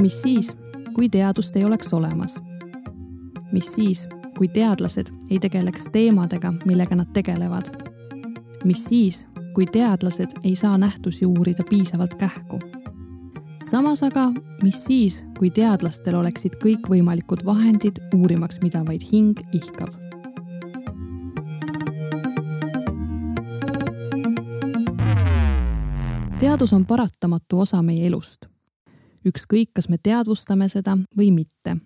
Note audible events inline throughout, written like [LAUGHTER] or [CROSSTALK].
mis siis, kui teadust ei oleks olemas? mis siis, kui teadlased ei tegeleks teemadega, millega nad tegelevad? mis siis, kui teadlased ei saa nähtusi uurida piisavalt kähku? samas aga, mis siis, kui teadlastel oleksid kõikvõimalikud vahendid uurimaks, mida vaid hing ihkab? teadus on paratamatu osa meie elust. Ükskõik, kas me teadvustame seda või mitte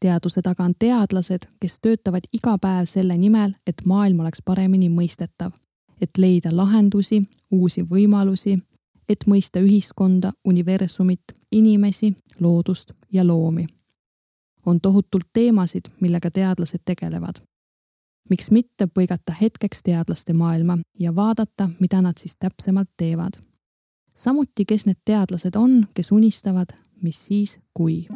teaduse taga on teadlased, kes töötavad iga päev selle nimel, et maailm oleks paremini mõistetav, et leida lahendusi, uusi võimalusi, et mõista ühiskonda, universumit, inimesi, loodust ja loomi. on tohutult teemasid, millega teadlased tegelevad. miks mitte põigata hetkeks teadlaste maailma ja vaadata, mida nad siis täpsemalt teevad. Samuti, kes need teadlased on, kes unistavad, mis siis, kui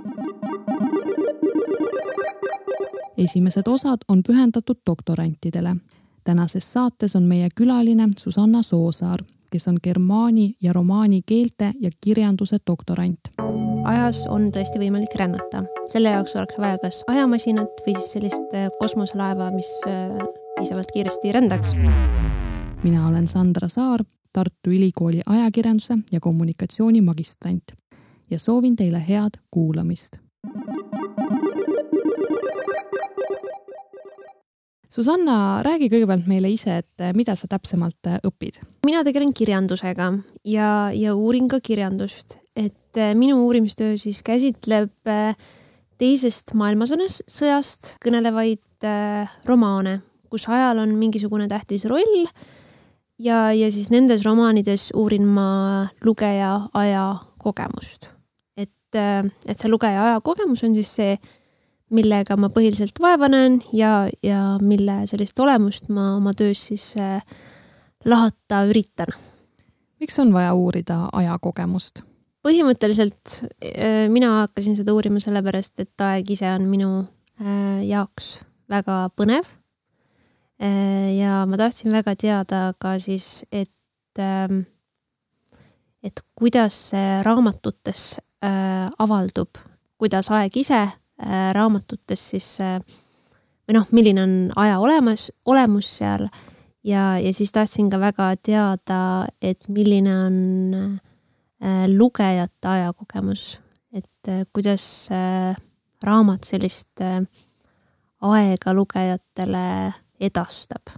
esimesed osad on pühendatud doktorantidele. tänases saates on meie külaline Susanna Soosaar, kes on germaani ja romaani keelte ja kirjanduse doktorant. ajas on tõesti võimalik rännata, selle jaoks oleks vaja kas ajamasinat või siis sellist äh, kosmoselaeva, mis äh, piisavalt kiiresti rändaks. mina olen Sandra Saar, Tartu Ülikooli ajakirjanduse ja kommunikatsiooni magistrant. Ja soovin teile head kuulamist. Susanna, räägi kõigepealt meile ise, et eh, mida sa täpsemalt eh, õpid? mina tegelen kirjandusega ja, ja uurin ka kirjandust, et eh, minu uurimistöö siis käsitleb teisest maailmasõjast kõnelevaid romaane, kus ajal on mingisugune tähtis roll ja, ja siis nendes romaanides uurin ma lugeja ajakogemust. et, et see lugeja ajakogemus on siis see millega ma põhiliselt vaeva näen ja, ja mille sellist olemust ma oma töös siis äh, lahata üritan. miks on vaja uurida ajakogemust? põhimõtteliselt äh, mina hakkasin seda uurima sellepärast, et aeg ise on minu äh, jaoks väga põnev. Ja ma tahtsin väga teada ka siis, et, ähm, et kuidas see raamatutes avaldub, kuidas aeg ise Äh, raamatutes siis äh, või noh, milline on aja olemas, olemus seal? Ja, ja siis tahtsin ka väga teada, et milline on äh, lugejate ajakogemus, et kuidas raamat sellist aega lugejatele edastab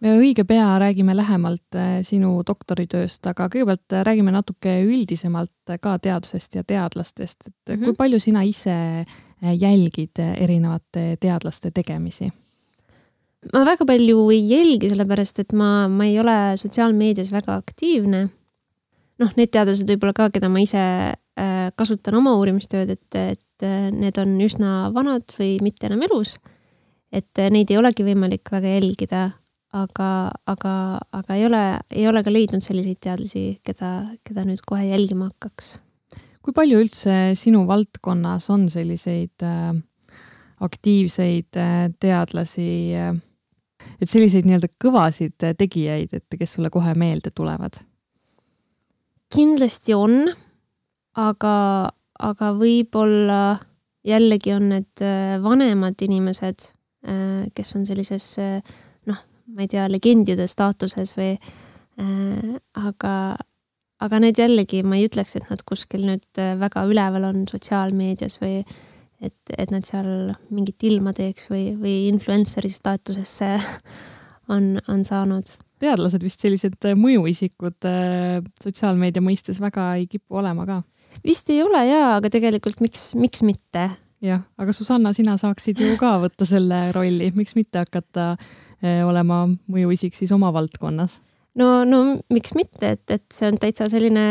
me õige pea räägime lähemalt sinu doktoritööst, aga kõigepealt räägime natuke üldisemalt ka teadusest ja teadlastest, et mm -hmm. kui palju sina ise jälgid erinevate teadlaste tegemisi? ma väga palju ei jälgi, sellepärast et ma, ma ei ole sotsiaalmeedias väga aktiivne. noh, need teadlased võib-olla ka, keda ma ise äh, kasutan oma uurimistööd, et, et äh, need on üsna vanad või mitte enam elus. Et äh, neid ei olegi võimalik väga jälgida, aga, aga, aga ei ole, ei ole ka leidnud selliseid teadlasi, keda, keda nüüd kohe jälgima hakkaks kui palju üldse sinu valdkonnas on selliseid äh, aktiivseid äh, teadlasi äh,, et selliseid nii-öelda kõvasid äh, tegijaid, et kes sulle kohe meelde tulevad? kindlasti on, aga, aga võib-olla jällegi on need äh, vanemad inimesed, kes on sellises noh, ma ei tea, legendide staatuses või aga, aga need jällegi, ma ei ütleks, et nad kuskil nüüd äh, väga üleval on sotsiaalmeedias või et, et nad seal mingit ilma teeks või, või influencer'i staatusesse [LAUGHS] on, on saanud. teadlased vist sellised äh, mõjuisikud äh, sotsiaalmeedia mõistes väga ei kipu olema ka? vist ei ole jaa, aga tegelikult miks, miks mitte? Jah, aga Susanna, sina saaksid ju ka võtta selle rolli, miks mitte hakata olema mõjuisik siis oma valdkonnas? No, no miks mitte, et, et see on täitsa selline,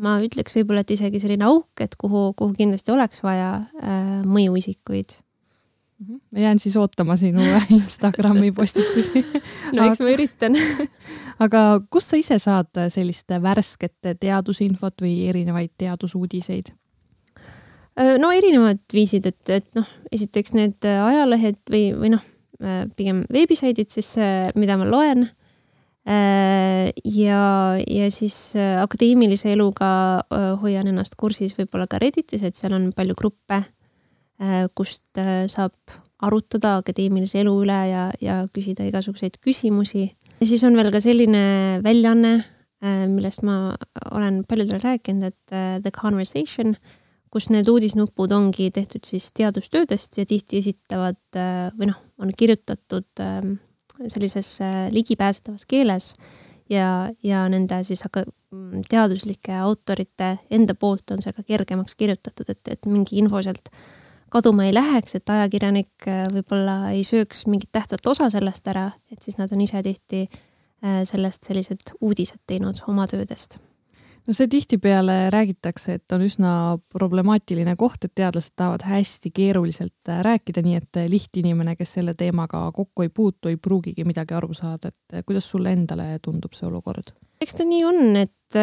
ma ütleks võib-olla, et isegi selline auk, et kuhu, kuhu kindlasti oleks vaja äh, mõjuisikuid. Mhm. ma jään siis ootama sinu [LAUGHS] Instagrami postitusi. [LAUGHS] No eks ma üritan. [LAUGHS] Aga kust sa ise saad sellist värsket teadusinfot või erinevaid teadusuudiseid? Äh, no erinevad viisid, et, et noh, esiteks need ajalehed või, või noh, äh, pigem veebisaidid siis, äh, mida ma loen ja, ja siis akadeemilise eluga hoian ennast kursis võib-olla ka Redditis, et seal on palju gruppe, kust saab arutada akadeemilise elu üle ja, ja küsida igasuguseid küsimusi. ja siis on veel ka selline väljaanne, millest ma olen paljudele rääkinud, et The Conversation kus need uudisnupud ongi tehtud siis teadustöödest ja tihti esitavad äh, või noh, on kirjutatud ähm, sellises äh, ligipääsetavas keeles ja, ja nende siis aga mm, teaduslike autorite enda poolt on see ka kergemaks kirjutatud, et, et mingi info sealt kaduma ei läheks, et ajakirjanik äh, võib-olla ei sööks mingit tähtsat osa sellest ära, et siis nad on ise tihti sellest sellised uudised teinud oma töödest no see tihtipeale räägitakse, et on üsna problemaatiline koht, et teadlased tahavad hästi keeruliselt äh, rääkida, nii et äh, lihtinimene, kes selle teemaga kokku ei puutu, ei pruugigi midagi aru saada, et äh, kuidas sulle endale tundub see olukord? eks ta nii on, et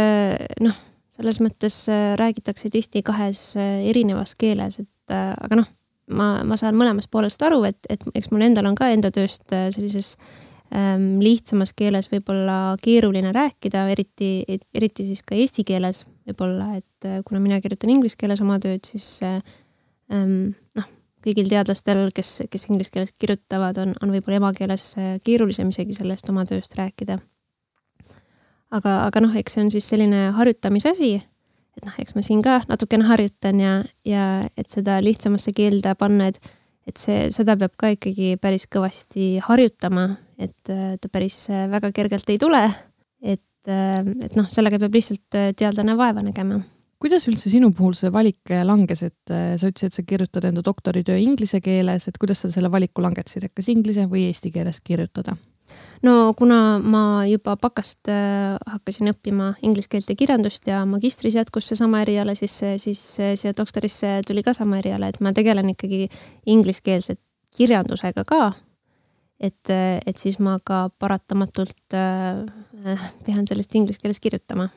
noh, selles mõttes räägitakse tihti kahes erinevas keeles, et aga noh, ma, ma saan mõlemast poolest aru, et, et eks mul endal on ka enda tööst sellises äh, lihtsamas keeles võib-olla keeruline rääkida, eriti, eriti siis ka eesti keeles võib-olla, et äh, kuna mina kirjutan inglise keeles oma tööd, siis ähm, noh, kõigil teadlastel, kes, kes inglise keeles kirjutavad, on, on võib-olla emakeeles äh, keerulisem isegi sellest oma tööst rääkida. aga, aga noh, eks see on siis selline harjutamise asi, et noh, eks ma siin ka natukene harjutan ja, ja et seda lihtsamasse keelde panna, et et see, seda peab ka ikkagi päris kõvasti harjutama, et ta päris väga kergelt ei tule. et, et noh, sellega peab lihtsalt teadlane vaeva nägema kuidas üldse sinu puhul see valik langes, et sa ütlesid, et sa kirjutad enda doktoritöö inglise keeles, et kuidas sa selle valiku langetasid, et kas inglise või eesti keeles kirjutada? no kuna ma juba bakast äh, hakkasin õppima inglise keelt ja kirjandust ja magistris jätkus seesama eriala, siis, siis siia doktorisse tuli ka sama eriala, et ma tegelen ikkagi ingliskeelse kirjandusega ka. Et, et siis ma ka paratamatult äh, pean sellest inglise keeles kirjutama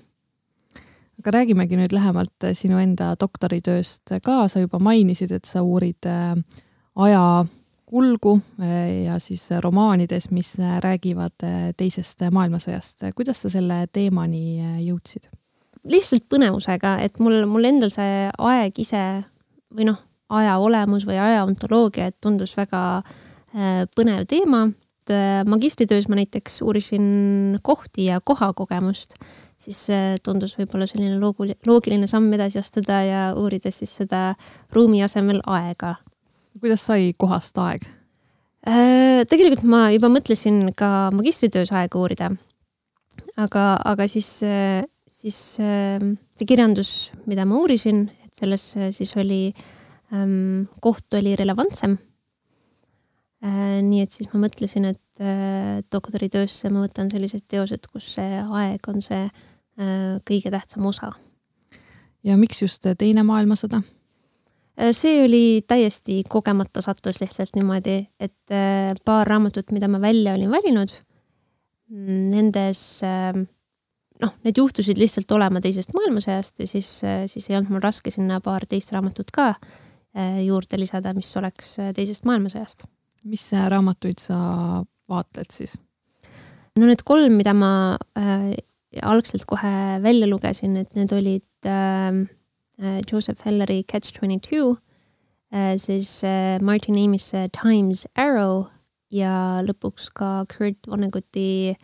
aga räägimegi nüüd lähemalt sinu enda doktoritööst ka, sa juba mainisid, et sa uurid äh, aja kulgu eh, ja siis romaanides, mis räägivad eh, teisest maailmasõjast. kuidas sa selle teemani eh, jõudsid? lihtsalt põnevusega, et mul, mul endal see aeg ise või noh, aja olemus või aja ontoloogia, et tundus väga põnev teema. magistritöös ma näiteks uurisin kohti ja kohakogemust, siis tundus võib-olla selline loogiline samm edasi astuda ja uurides siis seda ruumi asemel aega kuidas sai kohast aeg? Äh, tegelikult ma juba mõtlesin ka magistritöös aega uurida. aga, aga siis, siis see kirjandus, mida ma uurisin, et selles siis oli, ähm, koht oli relevantsem. Äh, nii et siis ma mõtlesin, et äh, doktoritöösse ma võtan sellised teosed, kus see aeg on see kõige tähtsam osa. ja miks just Teine maailmasõda? Äh, see oli täiesti kogemata sattus lihtsalt niimoodi, et äh, paar raamatut, mida ma välja olin valinud, mm, nendes noh, need juhtusid lihtsalt olema teisest maailmasõjast ja siis, äh, siis ei olnud mul raske sinna paar teist raamatut ka juurde lisada, mis oleks teisest maailmasõjast. Mis raamatuid sa vaatled siis? no need kolm, mida ma äh, algselt kohe välja lugesin, et need olid äh, Äh, Joseph Helleri Catch twenty two, äh, siis äh, Martin Amisse Times Arrow ja lõpuks ka Kurt Vonnegut'i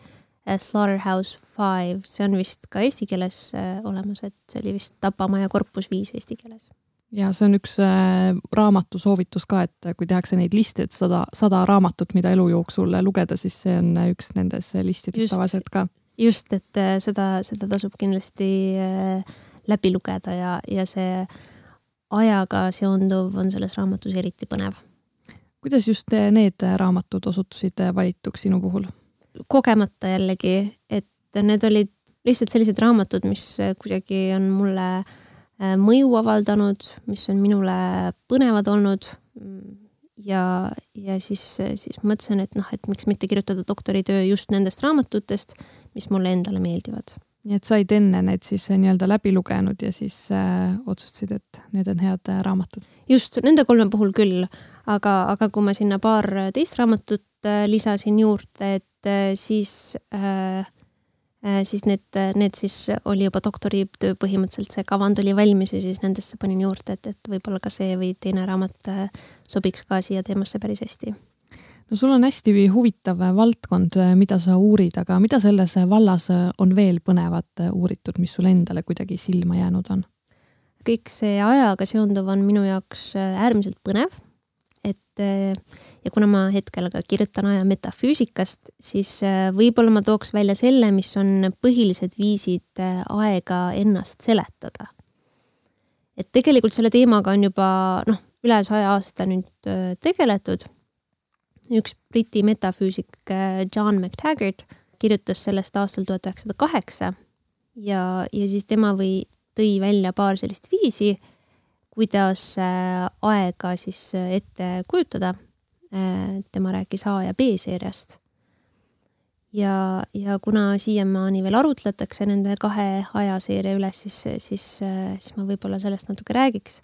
Slaughterhouse Five, see on vist ka eesti keeles olemas, et see oli vist Tapamaja korpus viis eesti keeles ja see on üks äh, raamatu soovitus ka, et kui tehakse neid liste, et sada, sada raamatut, mida elu jooksul lugeda, siis see on üks nendes listides tavaliselt ka. just, et äh, seda, seda tasub kindlasti äh, läbi lugeda ja, ja see ajaga seonduv on selles raamatus eriti põnev. kuidas just need raamatud osutusid valituks sinu puhul? kogemata jällegi, et need olid lihtsalt sellised raamatud, mis kuidagi on mulle äh, mõju avaldanud, mis on minule põnevad olnud. ja, ja siis, siis mõtlesin, et noh, et miks mitte kirjutada doktoritöö just nendest raamatutest, mis mulle endale meeldivad nii et said enne need siis äh, nii-öelda läbi lugenud ja siis äh, otsustasid, et need on head äh, raamatud? just, nende kolme puhul küll, aga, aga kui ma sinna paar teist raamatut äh, lisasin juurde, et äh, siis äh, siis need, need siis oli juba doktoritöö põhimõtteliselt, see kavand oli valmis ja siis nendesse panin juurde, et, et võib-olla ka see või teine raamat sobiks ka siia teemasse päris hästi no sul on hästi huvitav valdkond, mida sa uurid, aga mida selles vallas on veel põnevat uuritud, mis sulle endale kuidagi silma jäänud on? kõik see ajaga seonduv on minu jaoks äärmiselt põnev. Et ja kuna ma hetkel ka kirjutan aja metafüüsikast, siis võib-olla ma tooks välja selle, mis on põhilised viisid aega ennast seletada. et tegelikult selle teemaga on juba noh, üle saja aasta nüüd tegeletud üks Briti metafüüsik John McTaggart kirjutas sellest aastal tuhat üheksasada kaheksa ja, ja siis tema või tõi välja paar sellist viisi, kuidas äh, aega siis äh, ette kujutada. tema rääkis A ja B seeriast. ja, ja kuna siiamaani veel arutletakse nende kahe ajaseeria üles, siis, siis, siis ma võib-olla sellest natuke räägiks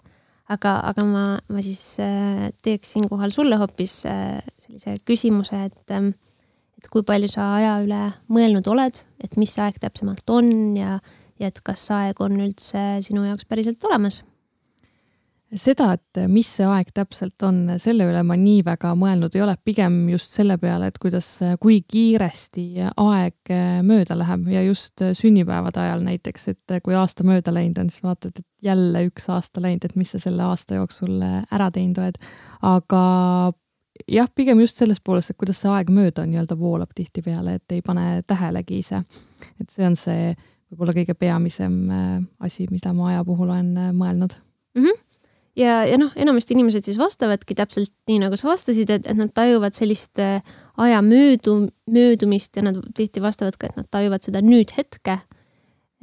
aga, aga ma, ma siis äh, teeks siinkohal sulle hoopis äh, sellise küsimuse, et, ähm, et kui palju sa aja üle mõelnud oled, et mis see aeg täpsemalt on ja, ja et kas aeg on üldse sinu jaoks päriselt olemas seda, et mis see aeg täpselt on, selle üle ma nii väga mõelnud ei ole, pigem just selle peale, et kuidas, kui kiiresti aeg mööda läheb ja just sünnipäevade ajal näiteks, et kui aasta mööda läinud on, siis vaatad, et jälle üks aasta läinud, et mis sa selle aasta jooksul ära teinud oled. aga jah, pigem just sellest poolest, et kuidas see aeg mööda nii-öelda voolab tihtipeale, et ei pane tähelegi ise. et see on see võib-olla kõige peamisem asi, mida ma aja puhul olen mõelnud mm. -hmm ja, ja noh, enamasti inimesed siis vastavadki täpselt nii, nagu sa vastasid, et, et nad tajuvad sellist äh, aja möödu, möödumist ja nad tihti vastavad ka, et nad tajuvad seda nüüd-hetke,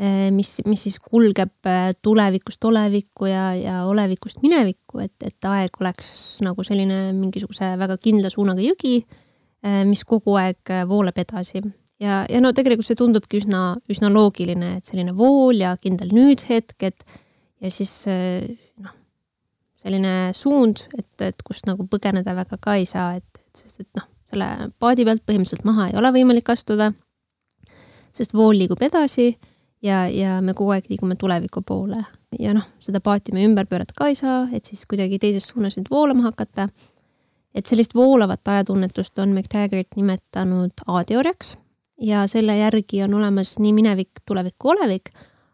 äh, mis, mis siis kulgeb äh, tulevikust olevikku ja, ja olevikust minevikku, et, et aeg oleks nagu selline mingisuguse väga kindla suunaga jõgi, mis kogu aeg voolab edasi. Ja, ja no tegelikult see tundubki üsna, üsna loogiline, et selline vool ja kindel nüüdhetk, et ja siis selline suund, et, et kust nagu põgeneda väga ka ei saa, et, et sest et noh, selle paadi pealt põhimõtteliselt maha ei ole võimalik astuda, sest vool liigub edasi ja, ja me kogu aeg liigume tuleviku poole. ja noh, seda paati me ümber pöörata ka ei saa, et siis kuidagi teises suunas nüüd voolama hakata. et sellist voolavat ajatunnetust on McTaggart nimetanud A-teooriaks ja selle järgi on olemas nii minevik, tulevik kui olevik,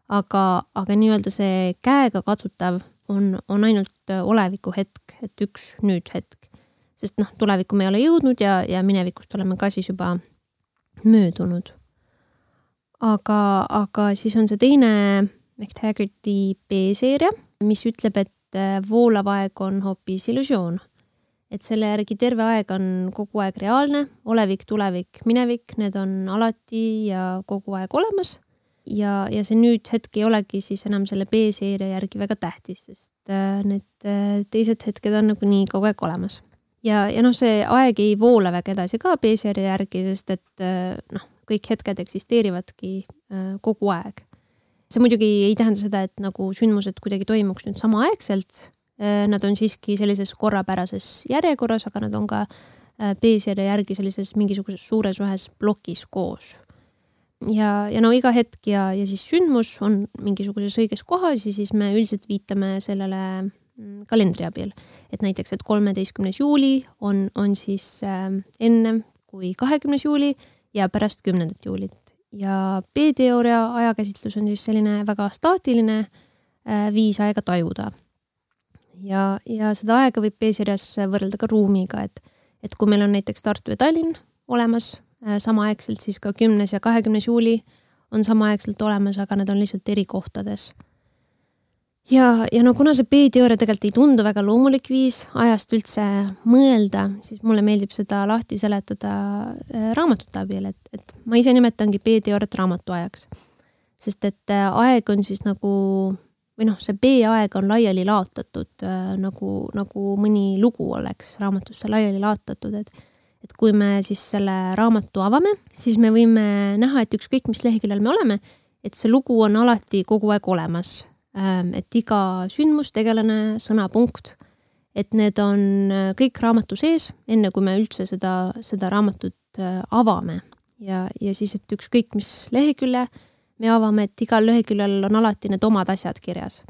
aga, aga nii-öelda see käega katsutav on, on ainult äh, oleviku hetk, et üks nüüd hetk. sest noh, tulevikku me ei ole jõudnud ja, ja minevikust oleme ka siis juba möödunud. aga, aga siis on see teine McTaggarti B-seeria, mis ütleb, et äh, voolav aeg on hoopis illusioon. et selle järgi terve aeg on kogu aeg reaalne, olevik, tulevik, minevik, need on alati ja kogu aeg olemas ja, ja see nüüd hetk ei olegi siis enam selle B-seeria järgi väga tähtis, sest äh, need äh, teised hetked on nagunii kogu aeg olemas. ja, ja noh, see aeg ei voola väga edasi ka B-seeria järgi, sest et äh, noh, kõik hetked eksisteerivadki kogu aeg. see muidugi ei tähenda seda, et nagu sündmused kuidagi toimuks nüüd samaaegselt. Nad on siiski sellises korrapärases järjekorras, aga nad on ka B-seeria järgi sellises mingisuguses suures ühes plokis koos ja, ja no iga hetk ja, ja siis sündmus on mingisuguses õiges kohas ja siis me üldiselt viitame sellele mm, kalendri abil. et näiteks, et kolmeteistkümnes juuli on, on siis äh, ennem kui kahekümnes juuli ja pärast kümnendat juulit. ja B-teooria ajakäsitlus on siis selline väga staatiline äh, viis aega tajuda. ja, ja seda aega võib B-seerias võrrelda ka ruumiga, et, et kui meil on näiteks Tartu ja Tallinn olemas samaaegselt siis ka kümnes ja kahekümnes juuli on samaaegselt olemas, aga need on lihtsalt eri kohtades. ja, ja no kuna see B-teooria tegelikult ei tundu väga loomulik viis ajast üldse mõelda, siis mulle meeldib seda lahti seletada äh, raamatute abil, et, et ma ise nimetangi B-teooriat raamatuajaks. sest et äh, aeg on siis nagu või noh, see B-aeg on laiali laotatud nagu, nagu mõni lugu oleks raamatusse laiali laotatud, et et kui me siis selle raamatu avame, siis me võime näha, et ükskõik, mis leheküljel me oleme, et see lugu on alati kogu aeg olemas. Ähm, et iga sündmus, tegelane, sõna, punkt, et need on äh, kõik raamatu sees, enne kui me üldse seda, seda raamatut äh, avame. ja, ja siis, et ükskõik mis lehekülje me avame, et igal leheküljel on alati need omad asjad kirjas.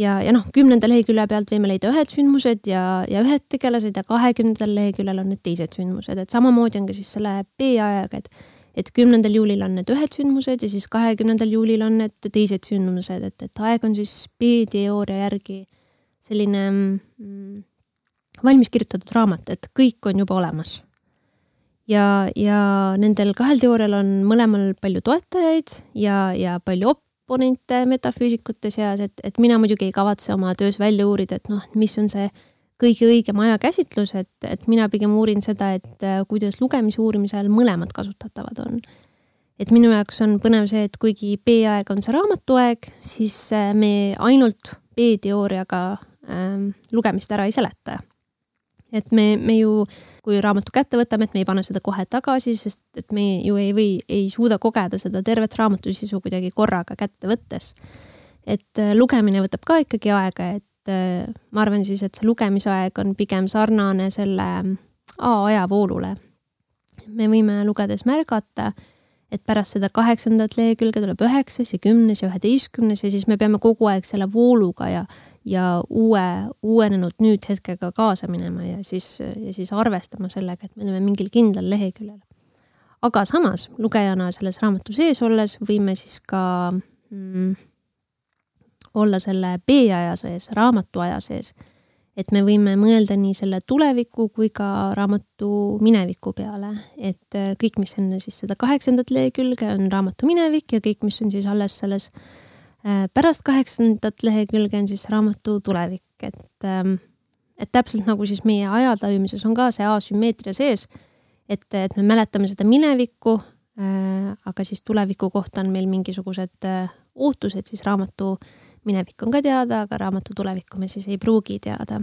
Ja, ja noh, kümnenda lehekülje pealt võime leida ühed sündmused ja, ja ühed tegelased ja kahekümnendal leheküljel on need teised sündmused, et samamoodi on ka siis selle B-ajaga, et et kümnendal juulil on need ühed sündmused ja siis kahekümnendal juulil on need teised sündmused, et, et aeg on siis B-teooria järgi selline mm, valmis kirjutatud raamat, et kõik on juba olemas. Ja, ja nendel kahel teoorial on mõlemal palju toetajaid ja, ja palju oponente metafüüsikute seas, et, et mina muidugi ei kavatse oma töös välja uurida, et noh, mis on see kõige õigem ajakäsitlus, et, et mina pigem uurin seda, et äh, kuidas lugemise uurimisel mõlemad kasutatavad on. et minu jaoks on põnev see, et kuigi B-aeg on see raamatuaeg, siis äh, me ainult B-teooriaga ähm, lugemist ära ei seleta et me, me ju, kui raamatu kätte võtame, et me ei pane seda kohe tagasi, sest et me ju ei või, ei suuda kogeda seda tervet raamatu sisu kuidagi korraga kätte võttes. et äh, lugemine võtab ka ikkagi aega, et äh, ma arvan siis, et see lugemisaeg on pigem sarnane selle A ajavoolule. me võime lugedes märgata, et pärast seda kaheksandat lehekülge tuleb üheksas ja kümnes ja üheteistkümnes ja siis me peame kogu aeg selle vooluga ja ja uue, uuenenud nüüdhetkega kaasa minema ja siis, ja siis arvestama sellega, et me oleme mingil kindlal leheküljel. aga samas lugejana selles raamatu sees olles võime siis ka mm, olla selle B-aja sees, raamatu aja sees. et me võime mõelda nii selle tuleviku kui ka raamatu mineviku peale, et äh, kõik, mis enne siis seda kaheksandat lehekülge on raamatu minevik ja kõik, mis on siis alles selles Äh, pärast kaheksandat lehekülge on siis raamatu tulevik, et, ähm, et täpselt nagu siis meie ajatajumises on ka see asümmeetria sees, et, et me mäletame seda minevikku, äh, aga siis tuleviku kohta on meil mingisugused äh, ootused, siis raamatu minevik on ka teada, aga raamatu tulevikku me siis ei pruugi teada.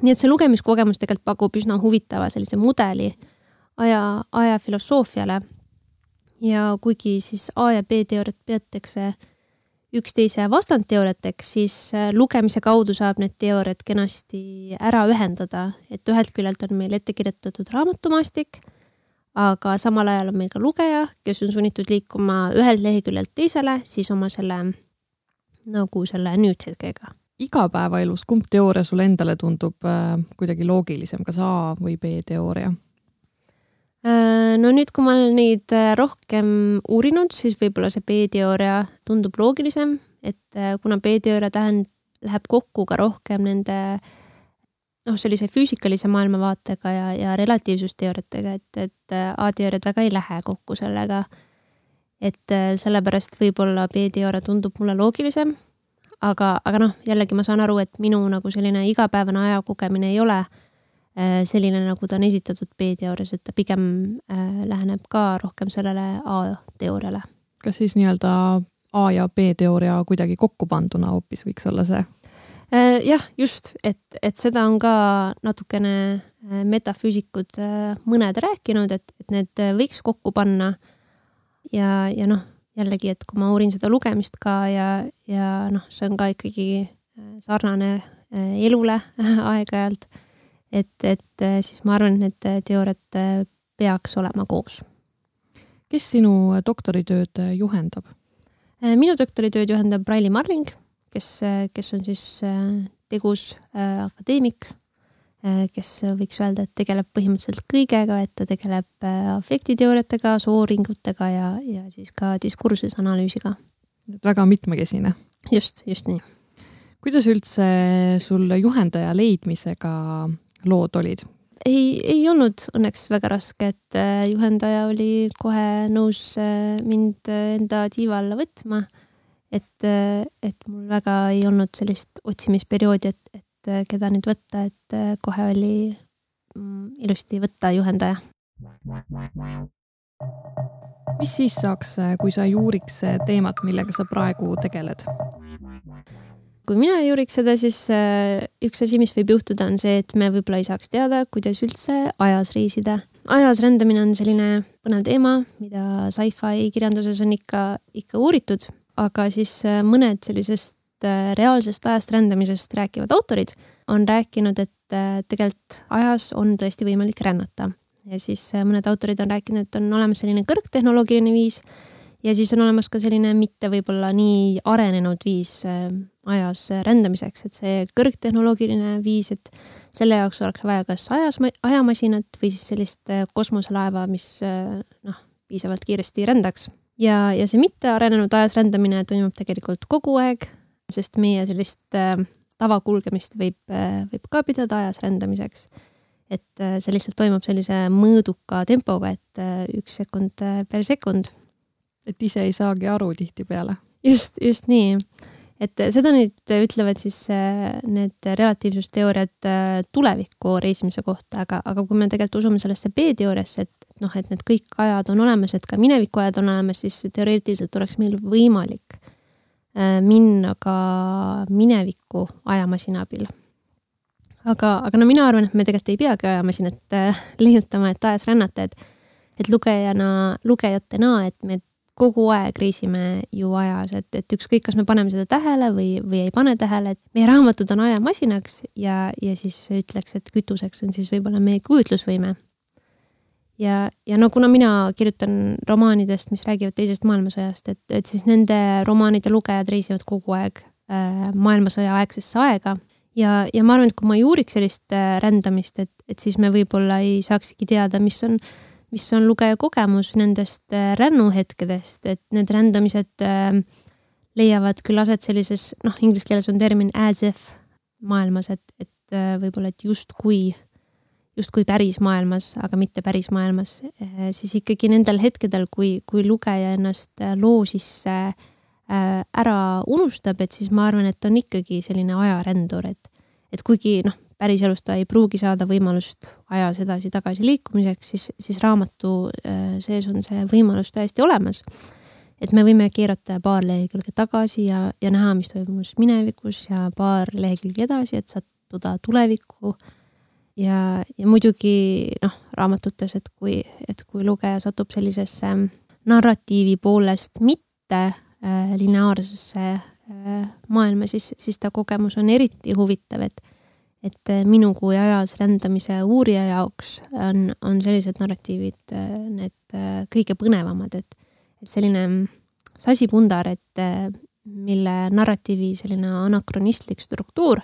nii et see lugemiskogemus tegelikult pakub üsna huvitava sellise mudeli aja, ajafilosoofiale. ja kuigi siis A ja B teooriat peetakse äh, üksteise vastandteooriateks, siis äh, lugemise kaudu saab need teooriad kenasti ära ühendada, et ühelt küljelt on meil ette kirjutatud raamatumaastik, aga samal ajal on meil ka lugeja, kes on sunnitud liikuma ühelt leheküljelt teisele, siis oma selle nagu selle nüüdhetkega. igapäevaelus, kumb teooria sulle endale tundub äh, kuidagi loogilisem, kas A või B teooria? Äh, no nüüd, kui ma olen neid äh, rohkem uurinud, siis võib-olla see B-teooria tundub loogilisem, et äh, kuna B-teooria tähend-, läheb kokku ka rohkem nende noh, sellise füüsikalise maailmavaatega ja, ja relatiivsusteooriatega, et, et A-teooriad väga ei lähe kokku sellega. et sellepärast võib-olla B-teooria tundub mulle loogilisem, aga, aga noh, jällegi ma saan aru, et minu nagu selline igapäevane ajakogemine ei ole äh, selline, nagu ta on esitatud B-teoorias, et ta pigem äh, läheneb ka rohkem sellele A-teooriale. kas siis nii-öelda A ja B-teooria kuidagi kokku panduna hoopis võiks olla see? Äh, jah, just, et, et seda on ka natukene metafüüsikud mõned rääkinud, et, et need võiks kokku panna. ja, ja noh, jällegi, et kui ma uurin seda lugemist ka ja, ja noh, see on ka ikkagi sarnane elule [LAUGHS] aeg-ajalt et, et äh, siis ma arvan, et need äh, teooriad äh, peaks olema koos. kes sinu doktoritööd juhendab? minu doktoritööd juhendab Raili Marling, kes, kes on siis tegus akadeemik, kes võiks öelda, et tegeleb põhimõtteliselt kõigega, et ta tegeleb afektiteooriatega, sooringutega ja, ja siis ka diskursusanalüüsiga. väga mitmekesine. just, just nii. kuidas üldse sul juhendaja leidmisega lood olid? ei, ei olnud õnneks väga raske, et äh, juhendaja oli kohe nõus äh, mind äh, enda tiiva alla võtma. et, et mul väga ei olnud sellist otsimisperioodi, et, et keda nüüd võtta, et kohe oli mm, ilusti võtta juhendaja. mis siis saaks, kui sa ei uuriks teemat, millega sa praegu tegeled? Kui mina ei uuriks seda, siis äh, üks asi, mis võib juhtuda, on see, et me võib-olla ei saaks teada, kuidas üldse ajas reisida. ajas rändamine on selline põnev teema, mida sci-fi kirjanduses on ikka, ikka uuritud, aga siis äh, mõned sellisest äh, reaalsest ajast rändamisest rääkivad autorid on rääkinud, et tegelikult ajas on tõesti võimalik rännata. ja siis mõned autorid on rääkinud, et on olemas selline kõrgtehnoloogiline viis ja siis on olemas ka selline mitte võib-olla nii arenenud viis ajas rändamiseks, et see kõrgtehnoloogiline viis, et selle jaoks oleks vaja kas ajas, ajamasinat või siis sellist kosmoselaeva, mis noh, piisavalt kiiresti rändaks. ja, ja see mittearenenud ajas rändamine toimub tegelikult kogu aeg, sest meie sellist äh, tavakulgemist võib äh,, võib ka pidada ajas rändamiseks. et äh, see lihtsalt toimub sellise mõõduka tempoga, et äh, üks sekund äh, per sekund. et ise ei saagi aru tihtipeale. just, just nii et seda nüüd ütlevad siis äh, need relatiivsusteooriad äh, tulevikku reisimise kohta, aga, aga kui me tegelikult usume sellesse B-teooriasse, et noh, et need kõik ajad on olemas, et ka minevikuajad on olemas, siis teoreetiliselt oleks meil võimalik äh, minna ka minevikku ajamasina abil. aga, aga no mina arvan, et me tegelikult ei peagi ajamasinat äh, leiutama, et ajas rännata, et et lugejana, lugejatena, et me kogu aeg reisime ju ajas, et, et ükskõik, kas me paneme seda tähele või, või ei pane tähele, et meie raamatud on ajamasinaks ja, ja siis ütleks, et kütuseks on siis võib-olla meie kujutlusvõime. Ja, ja no kuna mina kirjutan romaanidest, mis räägivad teisest maailmasõjast, et, et siis nende romaanide lugejad reisivad kogu aeg äh, maailmasõja aegsesse aega. Ja, ja ma arvan, et kui ma ei uuriks sellist äh, rändamist, et, et siis me võib-olla ei saakski teada, mis on, mis on lugeja kogemus nendest äh, rännuhetkedest, et need rändamised äh, leiavad küll aset sellises, noh, inglise keeles on termin as if maailmas, et, et äh, võib-olla, et justkui justkui päris maailmas, aga mitte päris maailmas, siis ikkagi nendel hetkedel, kui, kui lugeja ennast loo sisse ära unustab, et siis ma arvan, et on ikkagi selline ajarändur, et, et kuigi noh, päriselus ta ei pruugi saada võimalust ajas edasi-tagasi liikumiseks, siis, siis raamatu sees on see võimalus täiesti olemas. et me võime keerata paar lehekülge tagasi ja, ja näha, mis toimus minevikus ja paar lehekülge edasi, et sattuda tulevikku ja, ja muidugi noh, raamatutes, et kui, et kui lugeja satub sellisesse narratiivi poolest mitte äh, lineaarsesse äh, maailma, siis, siis ta kogemus on eriti huvitav, et et äh, minu kui ajas rändamise uurija jaoks on, on sellised narratiivid äh, need äh, kõige põnevamad, et, et selline sasipundar, et mille narratiivi selline anakronistlik struktuur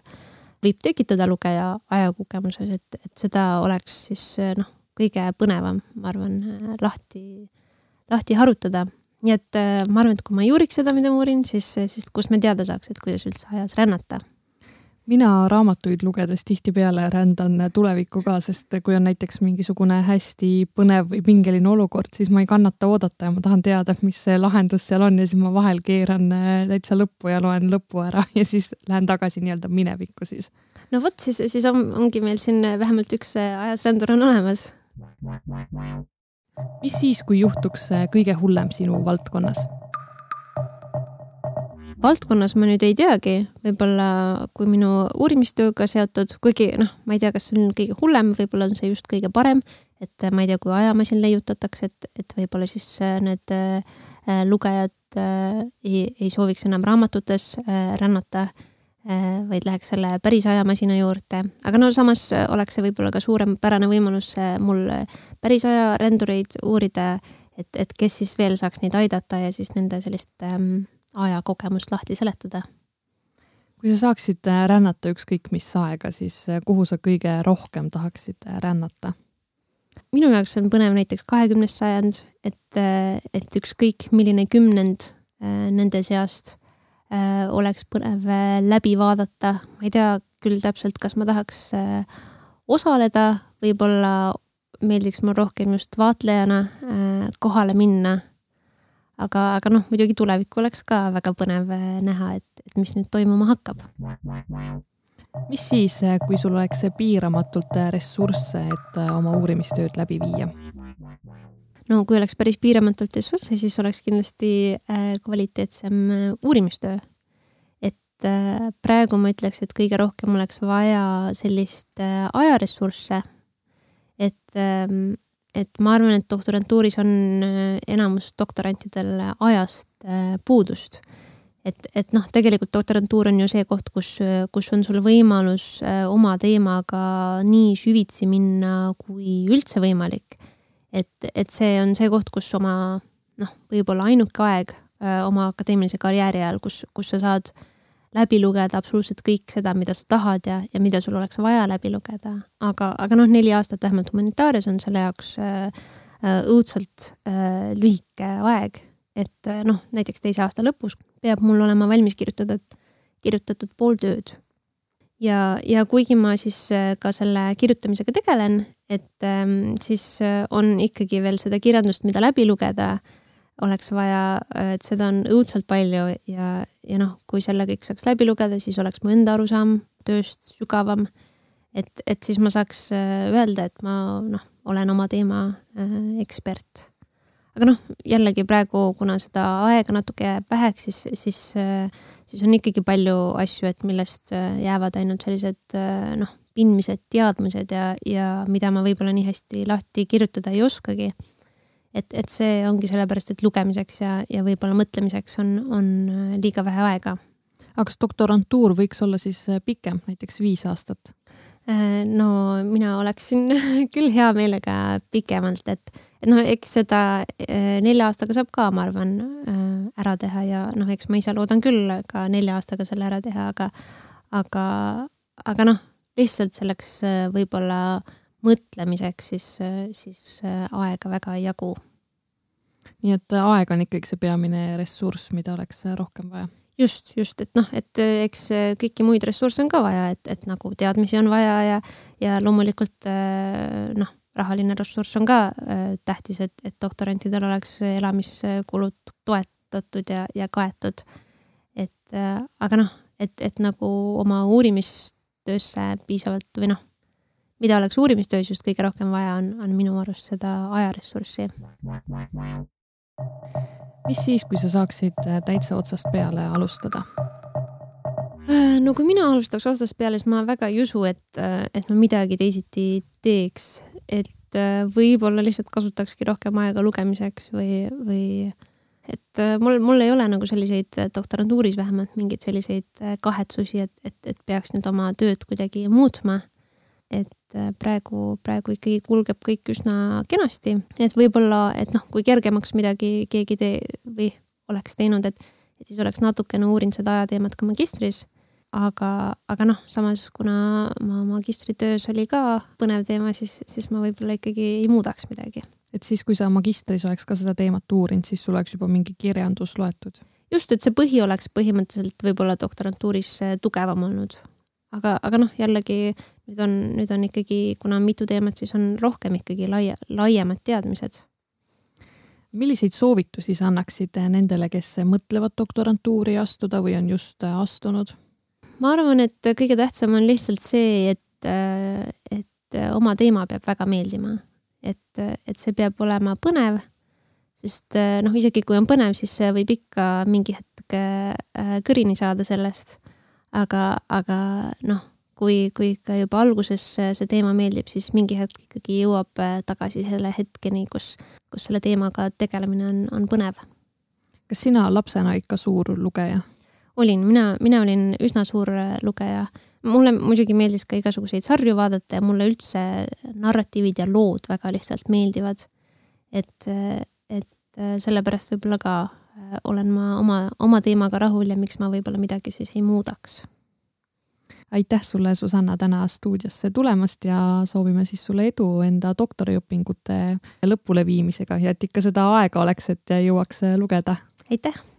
võib tekitada lugeja ajakogemuses, et, et seda oleks siis noh, kõige põnevam, ma arvan, lahti, lahti harutada. nii et ma arvan, et kui ma ei uuriks seda, mida ma uurin, siis, siis kust me teada saaks, et kuidas üldse ajas rännata mina raamatuid lugedes tihtipeale rändan tulevikku ka, sest kui on näiteks mingisugune hästi põnev või pingeline olukord, siis ma ei kannata oodata ja ma tahan teada, mis see lahendus seal on ja siis ma vahel keeran äh, täitsa lõppu ja loen lõpu ära [LAUGHS] ja siis lähen tagasi nii-öelda minevikku siis. no vot, siis, siis on, ongi meil siin vähemalt üks äh, ajasrändur on olemas. mis siis, kui juhtuks äh, kõige hullem sinu valdkonnas? Valdkonnas ma nüüd ei teagi, võib-olla kui minu uurimistööga seotud, kuigi noh, ma ei tea, kas see on kõige hullem, võib-olla on see just kõige parem, et ma ei tea, kui ajamasin leiutatakse, et, et võib-olla siis äh, need äh, lugejad äh, ei, ei sooviks enam raamatutes äh, rännata äh,, vaid läheks selle päris ajamasina juurde, aga no samas oleks see võib-olla ka suurepärane võimalus äh, mul päris ajarändureid uurida, et, et kes siis veel saaks neid aidata ja siis nende sellist ähm, ajakogemust lahti seletada. kui sa saaksid äh, rännata ükskõik mis aega, siis äh, kuhu sa kõige rohkem tahaksid äh, rännata? minu jaoks on põnev näiteks kahekümnes sajand, et, et ükskõik milline kümnend nende seast oleks põnev läbi vaadata, ma ei tea küll täpselt, kas ma tahaks osaleda, võib-olla meeldiks mul rohkem just vaatlejana kohale minna aga, aga noh, muidugi tulevikku oleks ka väga põnev äh, näha, et, et mis nüüd toimuma hakkab. mis siis, äh, kui sul oleks piiramatult äh, ressursse, et oma uurimistööd läbi viia? no kui oleks päris piiramatult ressursse, siis oleks kindlasti kvaliteetsem uurimistöö. et praegu ma ütleks, et kõige rohkem oleks vaja sellist ajaressursse, et ähm, et ma arvan, et doktorantuuris on äh, enamus doktorantidel ajast äh, puudust. et, et noh, tegelikult doktorantuur on ju see koht, kus, kus on sul võimalus oma teemaga nii süvitsi minna, kui üldse võimalik. et, et see on see koht, kus oma noh, võib-olla ainuke aeg oma akadeemilise karjääri ajal, kus, kus sa saad äh, läbi lugeda absoluutselt kõik seda, mida sa tahad ja, ja mida sul oleks vaja läbi lugeda. aga, aga noh, neli aastat vähemalt humanitaarias on selle jaoks äh, äh, õudselt äh, lühike aeg. et äh, noh, näiteks teise aasta lõpus peab mul olema valmis kirjutatud, kirjutatud pool tööd. ja, ja kuigi ma siis äh, ka selle kirjutamisega tegelen, et ähm, siis äh, on ikkagi veel seda kirjandust, mida läbi lugeda oleks vaja, et seda on õudselt palju ja, ja noh, kui selle kõik saaks läbi lugeda, siis oleks mu enda arusaam tööst sügavam. et, et siis ma saaks äh, öelda, et ma noh, olen oma teema äh, ekspert. aga noh, jällegi praegu, kuna seda aega natuke jääb väheks, siis, siis, äh, siis on ikkagi palju asju, et millest jäävad ainult sellised noh, pindmised teadmised ja, ja mida ma võib-olla nii hästi lahti kirjutada ei oskagi et, et see ongi sellepärast, et lugemiseks ja, ja võib-olla mõtlemiseks on, on äh, liiga vähe aega. aga kas doktorantuur võiks olla siis äh, pikem, näiteks viis aastat? Äh, no mina oleksin [LAUGHS] küll hea meelega pikemalt, et, et noh, eks seda nelja aastaga saab ka, ma arvan, ära teha ja noh, eks ma ise loodan küll ka nelja aastaga selle ära teha, aga, aga, aga noh, lihtsalt selleks võib-olla mõtlemiseks siis, siis aega väga ei jagu nii et äh, aeg on ikkagi see peamine ressurss, mida oleks äh, rohkem vaja. just, just, et noh, et äh, eks kõiki muid ressursse on ka vaja, et, et nagu teadmisi on vaja ja, ja loomulikult noh, rahaline ressurss on ka tähtis, et, et doktorantidel oleks elamiskulud toetatud ja, ja kaetud. et aga noh, et, et nagu oma uurimistöösse piisavalt või noh, mida oleks uurimistöös just kõige rohkem vaja, on, on minu arust seda ajaressurssi. Mis siis, kui sa saaksid äh, täitsa otsast peale alustada? Äh, no kui mina alustaks otsast peale, siis ma väga ei usu, et, äh, et ma midagi teisiti teeks, et võib-olla lihtsalt kasutakski rohkem aega lugemiseks või, või et mul, mul ei ole nagu selliseid doktorantuuris vähemalt mingeid selliseid kahetsusi, et, et, et peaks nüüd oma tööd kuidagi muutma. Et praegu, praegu ikkagi kulgeb kõik üsna kenasti, et võib-olla, et noh, kui kergemaks midagi keegi tee- või oleks teinud, et, et siis oleks natukene uurinud seda ajateemat ka magistris. aga, aga noh, samas kuna ma magistritöös oli ka põnev teema, siis, siis ma võib-olla ikkagi ei muudaks midagi. et siis, kui sa magistris oleks ka seda teemat uurinud, siis sul oleks juba mingi kirjandus loetud? just, et see põhi oleks põhimõtteliselt võib-olla doktorantuuris tugevam olnud aga, aga noh, jällegi nüüd on, nüüd on ikkagi, kuna on mitu teemat, siis on rohkem ikkagi laia, laiemad teadmised. milliseid soovitusi sa annaksid nendele, kes mõtlevad doktorantuuri astuda või on just astunud? ma arvan, et kõige tähtsam on lihtsalt see, et, et oma teema peab väga meeldima. et, et see peab olema põnev, sest noh, isegi kui on põnev, siis võib ikka mingi hetk äh, kõrini saada sellest aga, aga noh, kui, kui ikka juba alguses see teema meeldib, siis mingi hetk ikkagi jõuab äh, tagasi selle hetkeni, kus, kus selle teemaga tegelemine on, on põnev. kas sina lapsena ikka suur lugeja? olin, mina, mina olin üsna suur äh, lugeja. mulle muidugi meeldis ka igasuguseid sarju vaadata ja mulle üldse narratiivid ja lood väga lihtsalt meeldivad. et, et sellepärast võib-olla ka Äh, olen ma oma, oma teemaga rahul ja miks ma võib-olla midagi siis ei muudaks. Aitäh sulle, Susanna, täna stuudiosse tulemast ja soovime siis sulle edu enda doktoriõpingute lõpuleviimisega ja et ikka seda aega oleks, et jõuaks lugeda. aitäh